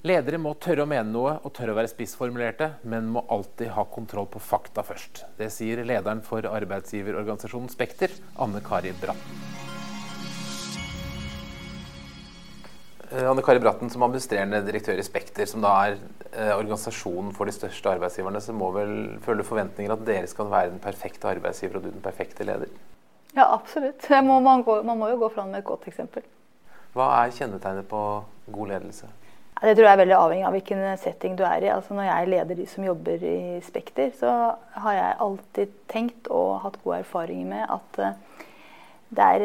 Ledere må tørre å mene noe og tørre å være spissformulerte, men må alltid ha kontroll på fakta først. Det sier lederen for arbeidsgiverorganisasjonen Spekter, Anne Kari Bratten. Eh, Anne Kari Bratten, som administrerende direktør i Spekter, som da er eh, organisasjonen for de største arbeidsgiverne, så må vel føle forventninger at dere skal være den perfekte arbeidsgiver og du den perfekte leder? Ja, absolutt. Må, man, gå, man, må jo gå fram med et godt eksempel. Hva er kjennetegnet på god ledelse? Det tror jeg er veldig avhengig av hvilken setting du er i. Altså når jeg leder de som jobber i Spekter, så har jeg alltid tenkt og hatt gode erfaringer med at eh, det er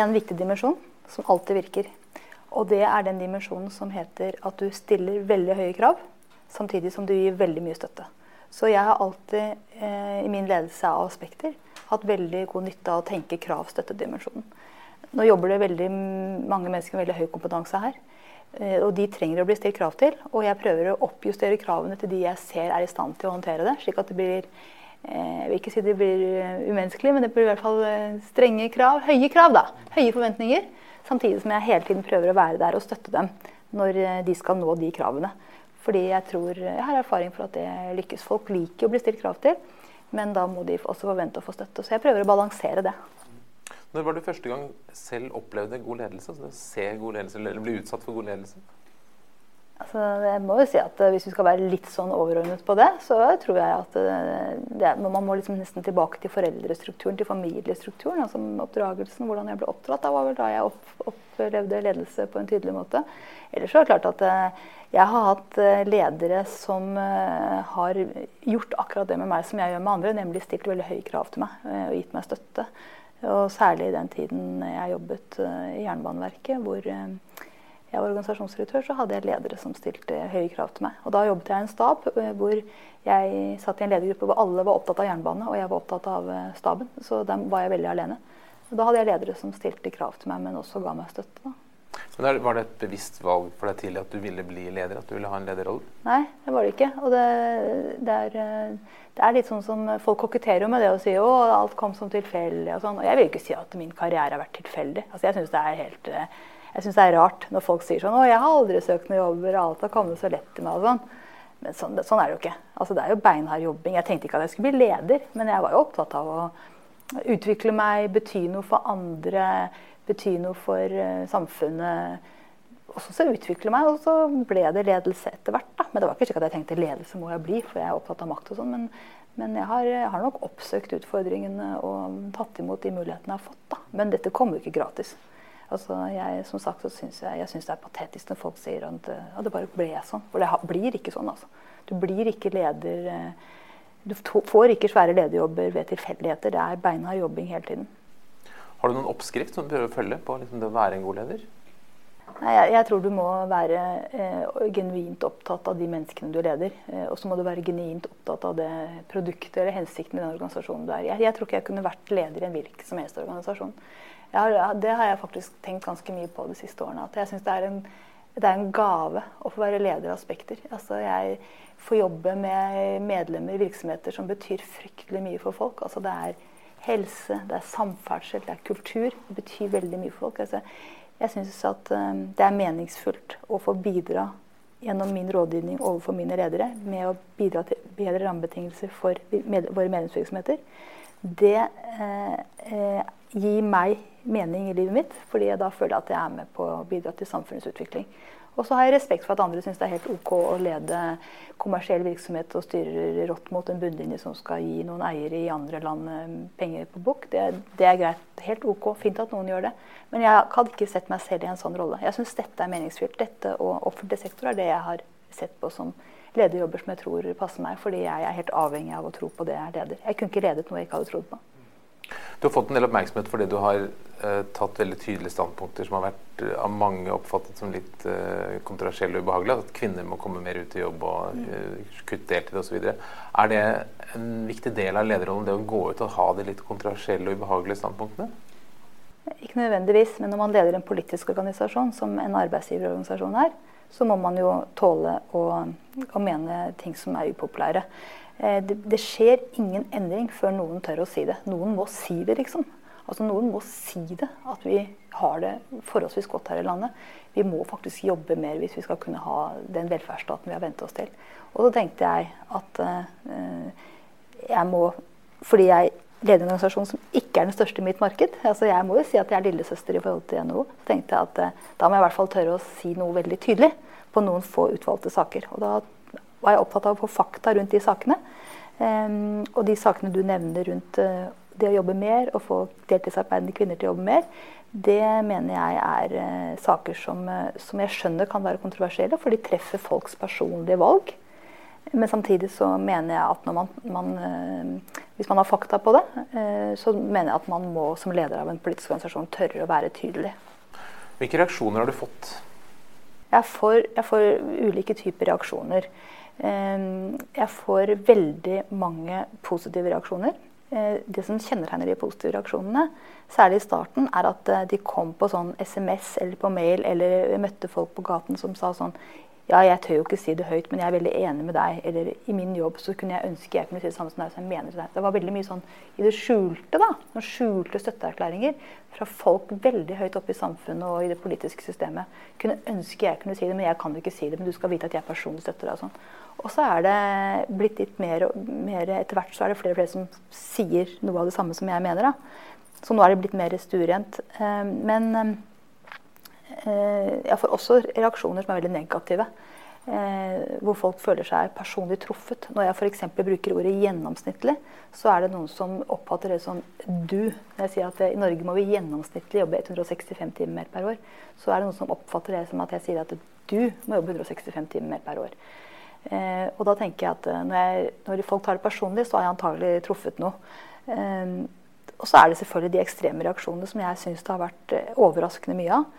én viktig dimensjon som alltid virker. Og det er den dimensjonen som heter at du stiller veldig høye krav, samtidig som du gir veldig mye støtte. Så jeg har alltid eh, i min ledelse av Spekter hatt veldig god nytte av å tenke krav-støtte-dimensjonen. Nå jobber det veldig mange mennesker med veldig høy kompetanse her. Eh, og de trenger å bli stilt krav til. Og jeg prøver å oppjustere kravene til de jeg ser er i stand til å håndtere det. Slik at det blir eh, jeg vil ikke si det blir eh, umenneskelig, men det blir i hvert fall strenge krav. Høye krav, da. Høye forventninger. Samtidig som jeg hele tiden prøver å være der og støtte dem når de skal nå de kravene. Fordi jeg tror, jeg har erfaring for at det lykkes. Folk liker å bli stilt krav til, men da må de også forvente å få støtte. Så jeg prøver å balansere det. Når var du første gang selv opplevde god ledelse? Altså se god ledelse, eller bli utsatt for god ledelse? Altså, jeg må jo si at eh, Hvis vi skal være litt sånn overordnet på det, så tror jeg at eh, det, man må liksom nesten tilbake til foreldrestrukturen, til familiestrukturen. altså Oppdragelsen, hvordan jeg ble oppdratt. Da var vel da jeg opp, opplevde ledelse på en tydelig måte. Ellers er det klart at eh, jeg har hatt ledere som har gjort akkurat det med meg som jeg gjør med andre, nemlig stilt veldig høye krav til meg og gitt meg støtte. Og særlig i den tiden jeg jobbet eh, i Jernbaneverket, hvor eh, jeg var organisasjonsdirektør, så hadde jeg ledere som stilte høye krav til meg. Og da jobbet jeg i en stab eh, hvor jeg satt i en ledergruppe hvor alle var opptatt av jernbane, og jeg var opptatt av staben. Så der var jeg veldig alene. Og da hadde jeg ledere som stilte krav til meg, men også ga meg støtte. da. Men Var det et bevisst valg for deg tidlig at du ville bli leder? At du ville ha en lederrolle? Nei, det var det ikke. Og det, det, er, det er, litt sånn som folk koketterer med det å si at alt kom som tilfeldig. Og sånn. Og jeg vil ikke si at min karriere har vært tilfeldig. Altså, jeg syns det er synes det er rart når folk sier sånn 'Å, jeg har aldri søkt noen jobber, alt har kommet så lett til meg', og sånn. Men sånn, sånn, er det jo ikke. Altså, det er jo beinhard jobbing. Jeg tenkte ikke at jeg skulle bli leder, men jeg var jo opptatt av å utvikle meg, bety noe for andre bety noe for uh, samfunnet. Og så utvikle meg, og så ble det ledelse etter hvert. Men det var ikke slik at jeg tenkte ledelse må jeg bli, for jeg er opptatt av makt og sånn. Men, men jeg, har, jeg, har, nok oppsøkt utfordringene og tatt imot de mulighetene jeg har fått. Da. Men dette kommer jo ikke gratis. Altså, jeg, som sagt, så synes jeg, jeg synes det er patetisk når folk sier at, ja, det bare ble sånn. For det blir ikke sånn. altså. Du blir ikke leder eh, Du får ikke svære lederjobber ved tilfeldigheter. Det er beinhard jobbing hele tiden. Har du noen oppskrift som du prøver å følge på liksom det å være en god leder? Nei, jeg, jeg, tror du må være eh, genuint opptatt av de menneskene du leder. Eh, og så må du være genuint opptatt av det produktet eller hensikten i den organisasjonen du er i. Jeg, jeg, tror ikke jeg kunne vært leder i en hvilken som helst organisasjon. Har, det har jeg faktisk tenkt ganske mye på de siste årene. At jeg syns det, det, er en gave å få være leder av Spekter. Altså, jeg får jobbe med medlemmer i virksomheter som betyr fryktelig mye for folk. Altså, det er helse, det er samferdsel, det er kultur. Det betyr veldig mye for folk. Altså, jeg syns at um, det er meningsfullt å få bidra gjennom min rådgivning overfor mine ledere med å bidra til bedre rammebetingelser for med, våre medlemsvirksomheter. Det eh, eh, gir meg mening i livet mitt, fordi da føler at jeg er med på å bidra til samfunnets utvikling. Og så har jeg respekt for at andre syns det er helt OK å lede kommersiell virksomhet og styrer rått mot en bunnlinje som skal gi noen eiere i andre land eh, penger på bok. Det, det, er greit. Helt OK. Fint at noen gjør det. Men jeg hadde ikke sett meg selv i en sånn rolle. Jeg syns dette er meningsfylt. Dette og offentlig sektor er det jeg har sett på som lederjobber som jeg tror passer meg, fordi jeg er helt avhengig av å tro på det jeg er leder. Jeg kunne ikke ledet noe jeg ikke hadde trodd på. Du har fått en del oppmerksomhet fordi du har uh, tatt veldig tydelige standpunkter som har vært uh, av mange oppfattet som litt uh, kontroversielle og ubehagelige. At kvinner må komme mer ut i jobb og uh, kutte deltid osv. Er det en viktig del av lederrollen, det å gå ut og ha de litt kontroversielle og ubehagelige standpunktene? Ikke nødvendigvis, men når man leder en politisk organisasjon, som en arbeidsgiverorganisasjon er, så må man jo tåle å, å mene ting som er upopulære. Eh, det, det, skjer ingen endring før noen tør å si det. Noen må si det, liksom. Altså Noen må si det, at vi har det forholdsvis godt her i landet. Vi må faktisk jobbe mer hvis vi skal kunne ha den velferdsstaten vi har vent oss til. Og så tenkte jeg at eh, jeg må, fordi jeg leder organisasjon som ikke er den største i mitt marked, altså jeg må jo si at jeg er lillesøster i forhold til NHO, så tenkte jeg at uh, da må jeg i hvert fall tørre å si noe veldig tydelig på noen få utvalgte saker. Og da var jeg opptatt av å få fakta rundt de sakene. Um, og de sakene du nevner rundt uh, det å jobbe mer og få deltidsarbeidende kvinner til å jobbe mer, det mener jeg er uh, saker som, uh, som, jeg skjønner kan være kontroversielle, for de treffer folks personlige valg. Men samtidig så mener jeg at når man, man hvis man har fakta på det, så mener jeg at man må som leder av en politisk organisasjon tørre å være tydelig. Hvilke reaksjoner har du fått? Jeg får, jeg får ulike typer reaksjoner. Jeg får veldig mange positive reaksjoner. Eh, det som kjennetegner de positive reaksjonene, særlig i starten, er at eh, de kom på sånn SMS eller på mail, eller møtte folk på gaten som sa sånn ja, jeg tør jo ikke si det høyt, men jeg er veldig enig med deg. Eller i min jobb så kunne jeg ønske jeg kunne si det samme som deg. så jeg mener Det Det var veldig mye sånn i det skjulte, da. Noen skjulte støtteerklæringer fra folk veldig høyt oppe i samfunnet og i det politiske systemet. Kunne ønske jeg kunne si det, men jeg kan jo ikke si det. Men du skal vite at jeg personlig støtter deg og sånn. Og så er det blitt litt mer og mer Etter hvert så er det flere og flere som sier noe av det samme som jeg mener, da. Så nå er det blitt mer stuerent. Eh, men Eh, jeg får også reaksjoner som er veldig negative. Eh, hvor folk føler seg personlig truffet. Når jeg f.eks. bruker ordet 'gjennomsnittlig', så er det noen som oppfatter det som 'du'. Når jeg sier at i Norge må vi gjennomsnittlig jobbe 165 timer mer per år, så er det noen som oppfatter det som at jeg sier at du må jobbe 165 timer mer per år. Eh, og da tenker jeg at når, jeg, når, folk tar det personlig, så har jeg antagelig truffet noe. Eh, og så er det selvfølgelig de ekstreme reaksjonene som jeg syns det har vært eh, overraskende mye av.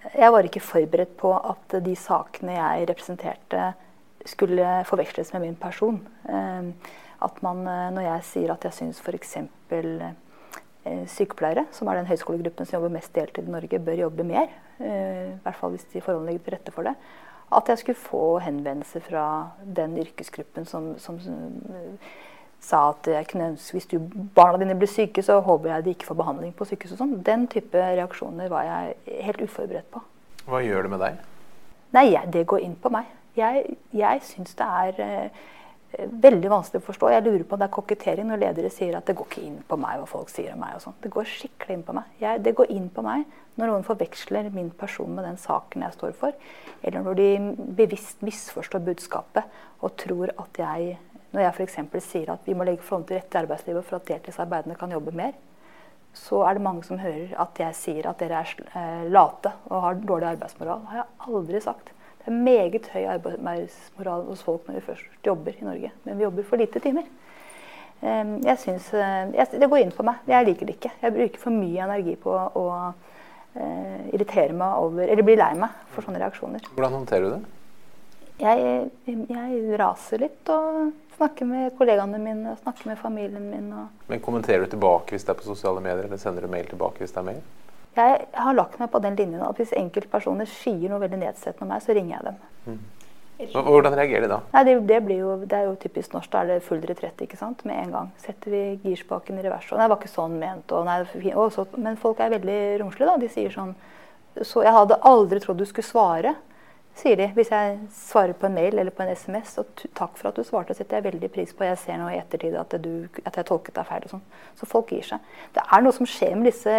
Jeg var ikke forberedt på at de sakene jeg representerte, skulle forveksles med min person. Ehm, at man, eh, Når jeg sier at jeg syns f.eks. Eh, sykepleiere, som er den høyskolegruppen som jobber mest deltid i Norge, bør jobbe mer, eh, i hvert fall hvis de forholdene ligger til rette for det, at jeg skulle få henvendelser fra den yrkesgruppen som, som sa at jeg kunne ønske hvis du, barna dine blir syke, så håper jeg de ikke får behandling på sykehus. og sånn. Den type reaksjoner var jeg helt uforberedt på. Hva gjør det med deg? Nei, jeg, Det går inn på meg. Jeg, jeg syns det er eh, veldig vanskelig å forstå. Jeg lurer på om det er kokettering når ledere sier at det går ikke inn på meg hva folk sier om meg. og sånn. Det går skikkelig inn på meg. Jeg, det går inn på meg når noen forveksler min person med den saken jeg står for. Eller når de bevisst misforstår budskapet og tror at jeg når jeg f.eks. sier at vi må legge forholdene til rette i arbeidslivet for at deltidsarbeidende kan jobbe mer, så er det mange som hører at jeg sier at dere er eh, late og har dårlig arbeidsmoral. Det har jeg aldri sagt. Det er meget høy arbeidsmoral hos folk når vi først jobber i Norge. Men vi jobber for lite timer. Jeg synes, eh, Det går inn for meg. Jeg liker det ikke. Jeg bruker for mye energi på å uh, irritere meg over Eller bli lei meg for sånne reaksjoner. Hvordan håndterer du det? Jeg, jeg raser litt og snakker med kollegaene mine, og snakker med familien min. Men kommenterer du tilbake hvis det er på sosiale medier, eller sender du mail tilbake hvis det er mail? Jeg har lagt meg på den linjen at hvis enkeltpersoner sier noe veldig nedsettende om meg, så ringer jeg dem. Mm. Hvordan reagerer de da? Nei, det, det, jo, det, er jo typisk norsk. Da er det full retrett ikke sant? med en gang. Setter vi girspaken i revers. Og nei, det var ikke sånn ment. Og, nei, og så, men folk er veldig romslige. da. De sier sånn så Jeg hadde aldri trodd du skulle svare sier de. Hvis jeg svarer på en mail eller på en SMS, Og takk for at du svarte, setter jeg veldig pris på. Jeg ser nå i ettertid at, du, at jeg tolket deg feil. og sånn. Så folk gir seg. Det er noe som skjer med disse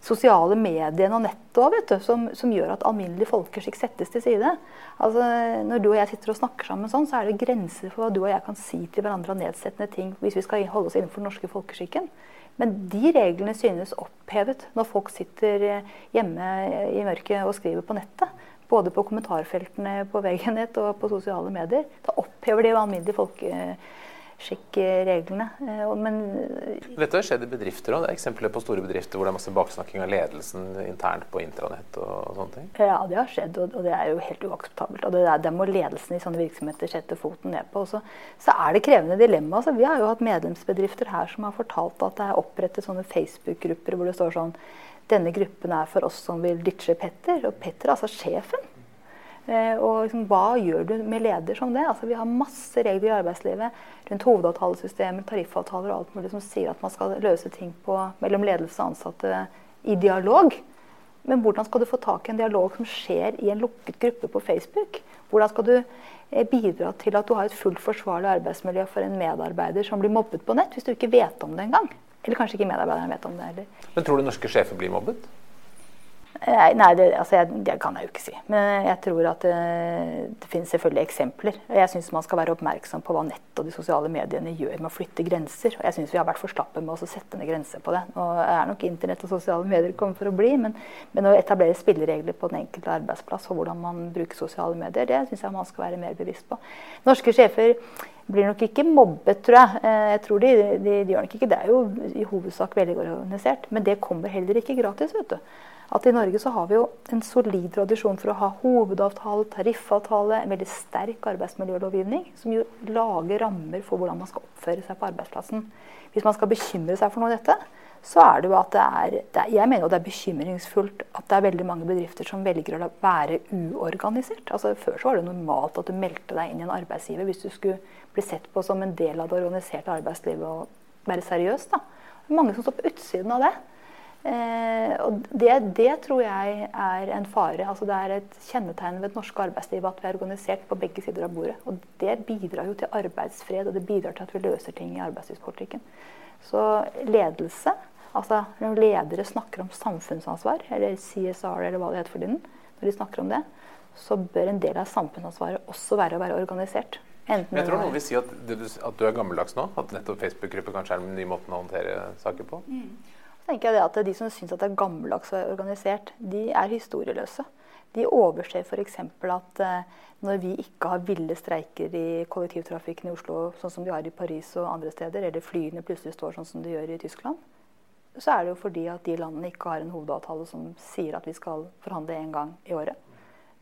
sosiale mediene og nettet òg, som, som, gjør at alminnelig folkeskikk settes til side. Altså, når du og jeg sitter og snakker sammen, sånn, så er det grenser for hva du og jeg kan si til hverandre av nedsettende ting hvis vi skal holde oss innenfor den norske folkeskikken. Men de reglene synes opphevet når folk sitter hjemme i mørket og skriver på nettet både på kommentarfeltene på VG-nett og på sosiale medier. Da opphever de alminnelige folkeskikkreglene. Eh, men Dette har skjedd i bedrifter òg. Det er eksempler på store bedrifter hvor det er masse baksnakking av ledelsen internt på intranett og, sånne ting? Ja, det har skjedd, og, det er jo helt uakseptabelt. Og det, er, det må ledelsen i sånne virksomheter sette foten ned på. Så, så er det krevende dilemma. Altså, vi har jo hatt medlemsbedrifter her som har fortalt at det er opprettet sånne Facebook-grupper hvor det står sånn denne gruppen er for oss som vil ditche Petter. Og Petter er altså sjefen. Eh, og liksom, hva gjør du med leder som det? Altså, vi har masse regler i arbeidslivet rundt hovedavtalesystemer, tariffavtaler og alt mulig som sier at man skal løse ting på, mellom ledelse og ansatte i dialog. Men hvordan skal du få tak i en dialog som skjer i en lukket gruppe på Facebook? Hvordan skal du eh, bidra til at du har et fullt forsvarlig arbeidsmiljø for en medarbeider som blir mobbet på nett, hvis du ikke vet om det engang? Eller kanskje ikke medarbeideren vet om det heller. Men tror du norske sjefer blir mobbet? Nei, det, altså jeg, det, kan jeg jo ikke si. Men jeg tror at det, det finnes selvfølgelig eksempler. Jeg syns man skal være oppmerksom på hva nett og de sosiale mediene gjør med å flytte grenser. Og jeg syns vi har vært for slappe med å sette ned grenser på det. Nå er nok internett og sosiale medier kommet for å bli, men, men, å etablere spilleregler på den enkelte arbeidsplass og hvordan man bruker sosiale medier, det syns jeg man skal være mer bevisst på. Norske sjefer blir nok ikke mobbet, tror jeg. Eh, jeg tror de, de, de gjør nok ikke Det er jo i hovedsak veldig organisert. Men det kommer heller ikke gratis. vet du at i Norge så har vi jo en solid tradisjon for å ha hovedavtale, tariffavtale, en veldig sterk arbeidsmiljølovgivning som jo lager rammer for hvordan man skal oppføre seg på arbeidsplassen. Hvis man skal bekymre seg for noe av dette, så er det jo at det er, det Jeg mener jo det er bekymringsfullt at det er veldig mange bedrifter som velger å være uorganisert. Altså Før så var det normalt at du meldte deg inn i en arbeidsgiver hvis du skulle bli sett på som en del av det organiserte arbeidslivet og være seriøs. da. Mange som står på utsiden av det. Eh, og det, det, tror jeg er en fare. Altså det er et kjennetegn ved et norsk arbeidsliv at vi er organisert på begge sider av bordet. Og det bidrar jo til arbeidsfred, og det bidrar til at vi løser ting i arbeidslivspolitikken. Så ledelse, altså når ledere snakker om samfunnsansvar, eller CSR eller hva det heter for tiden, når de snakker om det, så bør en del av samfunnsansvaret også være å være organisert. Enten jeg tror noen vil si at, at, du er gammeldags nå. At nettopp Facebook-grupper kanskje er den nye måten å håndtere saker på. Mm tenker jeg at De som syns det er gammeldags og organisert, de er historieløse. De overser f.eks. at eh, når vi ikke har ville streiker i kollektivtrafikken i Oslo, sånn som de har i Paris og andre steder, eller flyene plutselig står sånn som de gjør i Tyskland, så er det jo fordi at de landene ikke har en hovedavtale som sier at vi skal forhandle én gang i året.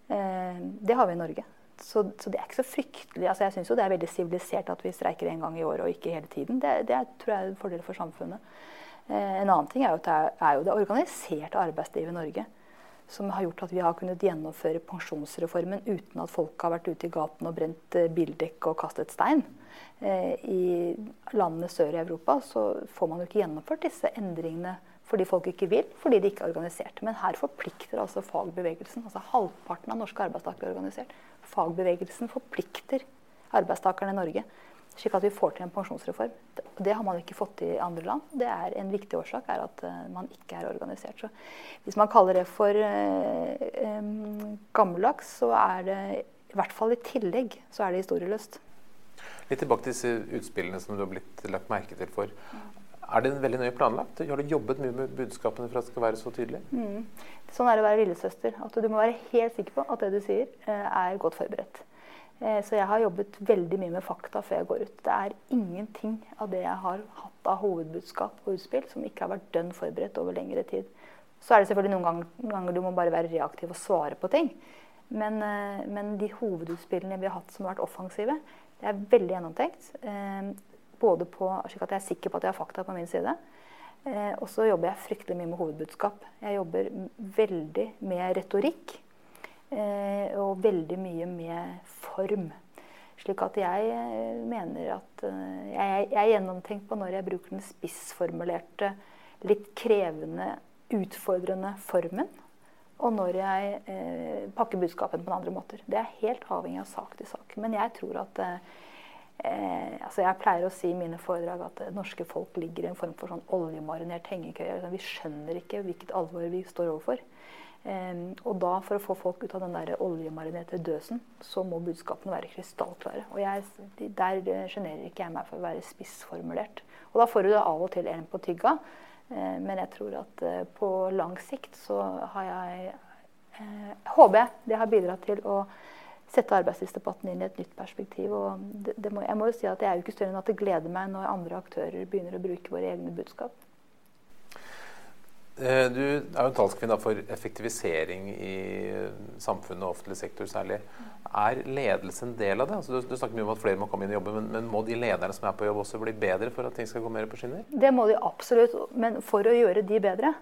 Eh, det har vi i Norge. Så, så, det er ikke så fryktelig altså Jeg syns jo det er veldig sivilisert at vi streiker én gang i året og ikke hele tiden. Det, det tror jeg er en fordel for samfunnet. Eh, en annen ting er jo at det er, jo det organiserte arbeidslivet i Norge som har gjort at vi har kunnet gjennomføre pensjonsreformen uten at folk har vært ute i gaten og brent eh, bildekk og kastet stein. Eh, I landene sør i Europa så får man jo ikke gjennomført disse endringene fordi folk ikke vil, fordi de ikke er organisert. Men her forplikter altså fagbevegelsen. altså Halvparten av norske arbeidstakere er organisert. Fagbevegelsen forplikter arbeidstakerne i Norge slik at vi får til en pensjonsreform. Det har man ikke fått til i andre land. Det er En viktig årsak er at uh, man ikke er organisert. Så hvis man kaller det for um, gammeldags, så er det i hvert fall i tillegg så er det historieløst. Litt tilbake til disse utspillene som du har blitt lagt merke til for. Er det veldig nøye planlagt? Har du jobbet mye med budskapene for at det skal være så tydelig? Mm. Sånn er det å være lillesøster. At du må være helt sikker på at det du sier, er godt forberedt. Eh, så jeg har jobbet veldig mye med fakta før jeg går ut. Det er ingenting av det jeg har hatt av hovedbudskap og utspill som ikke har vært dønn forberedt over lengre tid. Så er det selvfølgelig noen ganger, noen ganger du må bare være reaktiv og svare på ting. Men, eh, men, de hovedutspillene vi har hatt som har vært offensive, det er veldig gjennomtenkt. Eh, både på, slik at jeg er sikker på at jeg har fakta på min side. Og så jobber jeg fryktelig mye med hovedbudskap. Jeg jobber veldig med retorikk. Og veldig mye med form. Slik at jeg eh, mener at eh, jeg, er gjennomtenkt på når jeg bruker den spissformulerte, litt krevende, utfordrende formen. Og når jeg eh, pakker budskapen på andre måter. Det er helt avhengig av sak til sak. Men jeg tror at eh, altså Jeg pleier å si i mine foredrag at det norske folk ligger i en form for sånn oljemarinert hengekøye. Vi skjønner ikke hvilket alvor vi står overfor. Um, og da, for å få folk ut av den der oljemarinerte døsen, så må budskapene være krystallklare. Og jeg, der sjenerer ikke jeg meg for å være spissformulert. Og da får du det av og til en på tygga. Uh, men jeg tror at uh, på lang sikt så har jeg Håper jeg det har bidratt til å sette arbeidslivsdebatten inn i et nytt perspektiv. Og det, det må, jeg må jo si at det er jo ikke større enn at det gleder meg når andre aktører begynner å bruke våre egne budskap. Eh, du er jo en talskvinne for effektivisering i samfunnet og offentlig sektor særlig. Er ledelse en del av det? Altså, du, snakker mye om at flere må komme inn i jobben, men, men, må de lederne som er på jobb også bli bedre for at ting skal gå mer på skinner? Det må de absolutt. Men for å gjøre de bedre,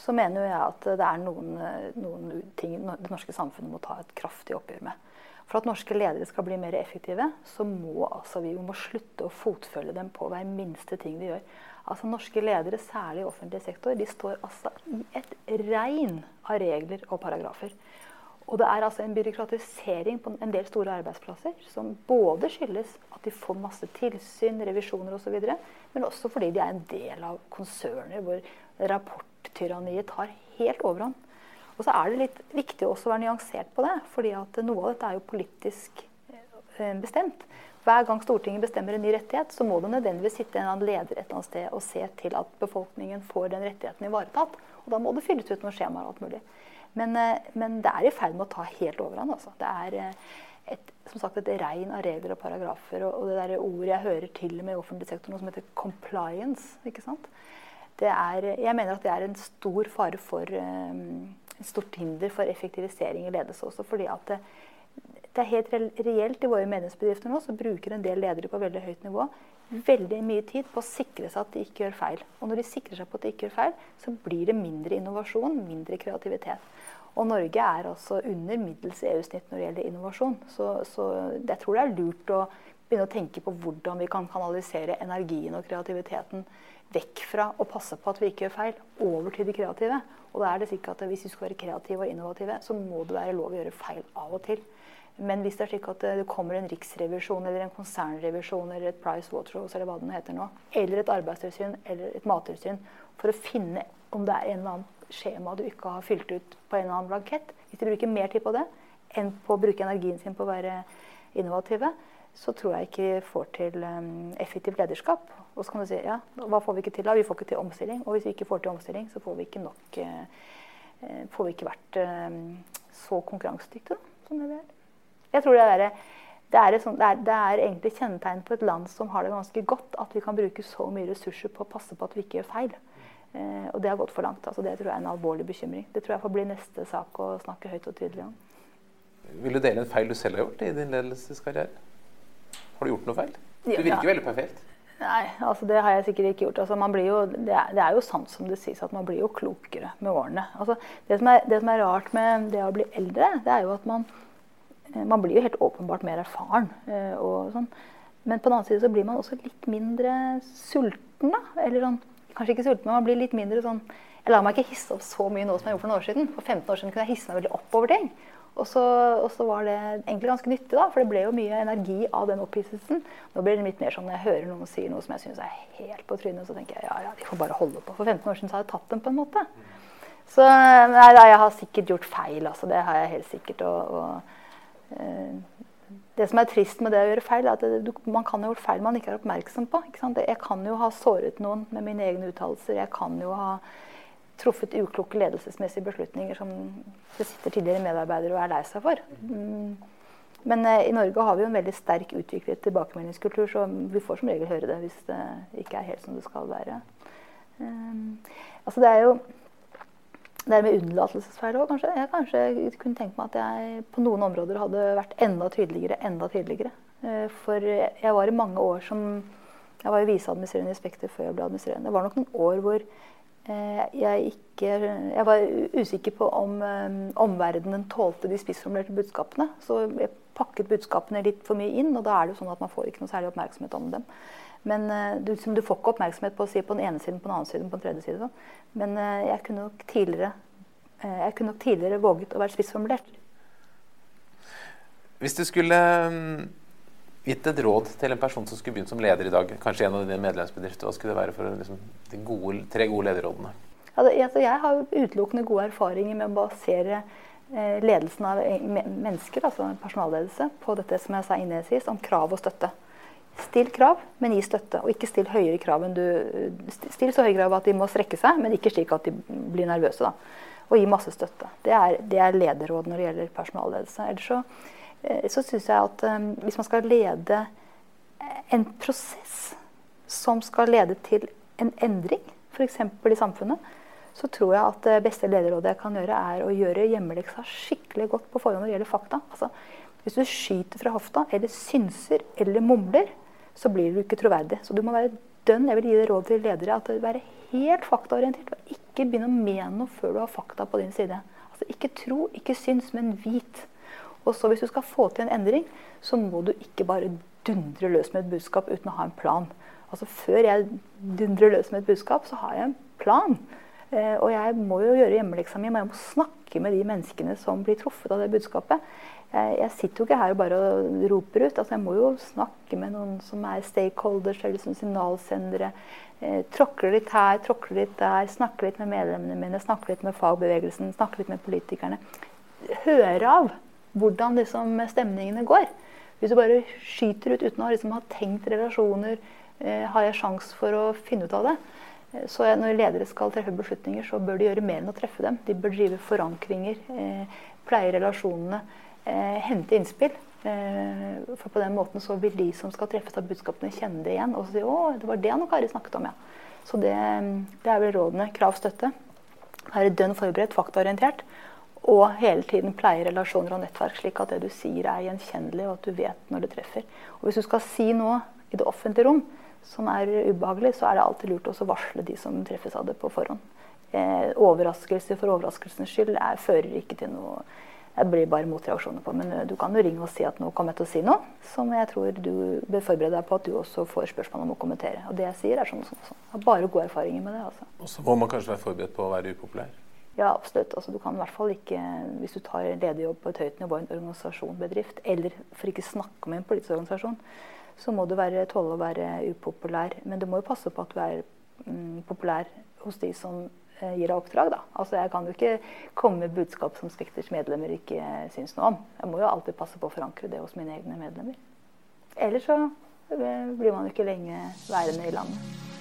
så mener jeg at det er noen, noen ting det norske samfunnet må ta et kraftig oppgjør med. For at norske ledere skal bli mer effektive, så må altså, vi må slutte å fotfølge dem på hver minste ting de gjør. Altså Norske ledere, særlig i offentlig sektor, de står altså i et regn av regler og paragrafer. Og det er altså en byråkratisering på en del store arbeidsplasser som både skyldes at de får masse tilsyn, revisjoner osv., men også fordi de er en del av konserner hvor rapporttyranniet tar helt overhånd. Og så er det litt viktig å være nyansert på det, fordi at noe av dette er jo politisk eh, bestemt. Hver gang Stortinget bestemmer en ny rettighet, så må det nødvendigvis sitte en annen leder et eller annet sted og se til at befolkningen får den rettigheten ivaretatt. Og da må det fylles ut noen skjemaer og alt mulig. Men, eh, men, det er i ferd med å ta helt overhånd. Altså. Det er eh, et, som sagt, et regn av regler og paragrafer. Og, og det der ordet jeg hører til og med i offentlig sektor, noe som heter 'compliance'. ikke sant? Er, jeg mener at det er en stor fare for um, et stort hinder for effektivisering i ledelse også. fordi at det, det er helt reelt i våre medlemsbedrifter nå, så bruker en del ledere på veldig høyt nivå veldig mye tid på å sikre seg at de ikke gjør feil. Og når de sikrer seg på at de ikke gjør feil, så blir det mindre innovasjon, mindre kreativitet. Og Norge er altså under middels EU-snitt når det gjelder innovasjon. Så, så, jeg tror det er lurt å begynne å tenke på hvordan vi kan kanalisere energien og kreativiteten vekk fra å passe på at vi ikke gjør feil, over til de kreative. Og da er det sikkert at Hvis vi skal være kreative og innovative, så må det være lov å gjøre feil av og til. Men hvis det er slik at det kommer en riksrevisjon eller en konsernrevisjon eller et Price Waterhouse eller hva den heter nå, eller et arbeidstilsyn eller et mattilsyn for å finne om det er en eller annen skjema du ikke har fylt ut på en eller annen blankett, hvis de bruker mer tid på det enn på å bruke energien sin på å være innovative, så tror jeg ikke de får til um, effektivt lederskap. Og så kan du si ja, hva får vi ikke til da? Vi får ikke til omstilling. Og hvis vi ikke får til omstilling, så får vi ikke nok uh, Får vi ikke vært så konkurransedyktige som det vi er. Jeg tror det er, det er, sånt, det, er, det er, egentlig kjennetegn på et land som har det ganske godt, at vi kan bruke så mye ressurser på å passe på at vi ikke gjør feil. Eh, og det har gått for langt. Altså, det tror jeg er en alvorlig bekymring. Det tror jeg får bli neste sak å snakke høyt og tydelig om. Vil du dele en feil du selv har gjort i din ledelseskarriere? Har du gjort noe feil? Du virker ja. veldig perfekt. Nei, altså det har jeg sikkert ikke gjort. Altså jo, det, er, det, er, jo sant som det sies, at man blir jo klokere med årene. Altså det, som er, det, som er, rart med det å bli eldre, det er jo at man, man blir jo helt åpenbart mer erfaren. Eh, sånn. Men på den annen side så blir man også litt mindre sulten. da, eller sånn kanskje ikke sulten, men man blir litt mindre sånn Jeg lar meg ikke hisse opp så mye nå som jeg gjorde for noen år siden. For 15 år siden kunne jeg hisse meg veldig opp over ting. Og så, og så, var det egentlig ganske nyttig, da, for det ble jo mye energi av den opphisselsen. Nå blir det litt mer sånn når jeg hører noen si noe som jeg syns er helt på trynet, så tenker jeg ja, ja, de får bare holde på. For 15 år siden så hadde jeg tatt dem på en måte. Så nei, jeg har sikkert gjort feil, altså. Det har jeg helt sikkert. Og, og det som er trist med det å gjøre feil, er at det, man kan ha gjort feil man ikke er oppmerksom på. Jeg kan jo ha såret noen med mine egne uttalelser. Jeg kan jo ha truffet ukloke ledelsesmessige beslutninger som det sitter tidligere medarbeidere og er lei seg for. Mm. Men eh, i Norge har vi jo en veldig sterk utviklet tilbakemeldingskultur, så vi får som regel høre det hvis det ikke er helt som det skal være. Um, altså det er jo det er med unnlatelsesfeil òg, kanskje. Jeg kanskje kunne tenkt meg at jeg på noen områder hadde vært enda tydeligere. enda tydeligere. Eh, for jeg var i mange år som Jeg var jo viseadministrerende i Spekter før jeg ble administrerende. Det var nok noen år hvor eh, jeg ikke Jeg var usikker på om um, omverdenen tålte de spissformulerte budskapene. Så jeg pakket budskapene litt for mye inn, og da er det jo sånn at man får ikke noe særlig oppmerksomhet om dem. Men du, du, du, får ikke oppmerksomhet på å si på den ene siden, på den andre siden, på den tredje siden. Men uh, jeg, kunne nok tidligere, uh, jeg kunne nok tidligere våget å være spissformulert. Hvis du skulle um, gitt et råd til en person som skulle begynt som leder i dag, kanskje en av dine medlemsbedrifter, hva skulle det være for liksom, de gode, tre gode lederrådene? Altså, jeg har utelukkende gode erfaringer med å basere ledelsen av mennesker, altså personalledelse, på dette som jeg sa innledningsvis, om krav og støtte. Still krav, men gi støtte. Og ikke still høyere krav enn du Still så høye krav at de må strekke seg, men ikke slik at de blir nervøse. da. Og gi masse støtte. Det er, det er lederråd når det gjelder personalledelse. Ellers så, eh, så syns jeg at um, hvis man skal lede en prosess som skal lede til en endring, f.eks. i samfunnet, så tror jeg at det beste lederrådet jeg kan gjøre, er å gjøre hjemmeleksa skikkelig godt på forhånd når det gjelder fakta. Altså, hvis du skyter fra hofta, eller synser eller mumler, så blir du ikke troverdig. Så du må være dønn. Jeg vil gi deg råd til ledere at det være helt faktaorientert. og ikke begynn å mene noe før du har fakta på din side. Altså Ikke tro, ikke syns, men vit. Og så Hvis du skal få til en endring, så må du ikke bare dundre løs med et budskap uten å ha en plan. Altså Før jeg dundrer løs med et budskap, så har jeg en plan. Eh, og jeg må jo gjøre hjemmeleksa mi, men jeg må snakke med de menneskene som blir truffet av det budskapet. Jeg, jeg sitter jo ikke her og bare roper ut. altså Jeg må jo snakke med noen som er stakeholders eller som signalsendere. Eh, tråkle litt her, tråkle litt der, snakke litt med medlemmene mine, snakke litt med fagbevegelsen, snakke litt med politikerne. Høre av hvordan liksom stemningene går. Hvis du bare skyter ut uten å liksom ha tenkt relasjoner, eh, har jeg sjanse for å finne ut av det. Eh, så når ledere skal treffe beslutninger, så bør de gjøre mer enn å treffe dem. De bør drive forankringer, eh, pleie relasjonene, eh, hente innspill. Eh, for på den måten så vil de som skal treffes av budskapene, kjenne det igjen. Og si 'Å, det var det Anne Kari snakket om', ja. Så det, det er vel rådene. Krav, støtte. Være dønn forberedt, faktaorientert. Og hele tiden pleie relasjoner og nettverk, slik at det du sier er gjenkjennelig, og at du vet når det treffer. Og hvis du skal si noe i det offentlige rom som er ubehagelig, så er det alltid lurt å varsle de som treffes av det på forhånd. Eh, overraskelse for overraskelsens skyld er, fører ikke til noe det blir bare motreaksjoner på. Men eh, du kan jo ringe og si at nå kommer jeg til å si noe som jeg tror du bør forberede deg på at du også får spørsmål om å kommentere. Og det jeg sier, er sånn og sånn. sånn. Jeg har bare gode erfaringer med det. altså. Og så må man kanskje være forberedt på å være upopulær? Ja, absolutt. Altså, du kan i hvert fall ikke, Hvis du tar lederjobb på et høyt nivå i en organisasjon, bedrift, eller for ikke snakke med en politisk organisasjon, så må du være, tåle å være upopulær. Men du må jo passe på at du er mm, populær hos de som gir deg oppdrag. Da. Altså, jeg kan jo ikke komme med budskap som Spekters medlemmer ikke syns noe om. Jeg må jo alltid passe på å forankre det hos mine egne medlemmer. Ellers så eh, blir man ikke lenge værende i landet.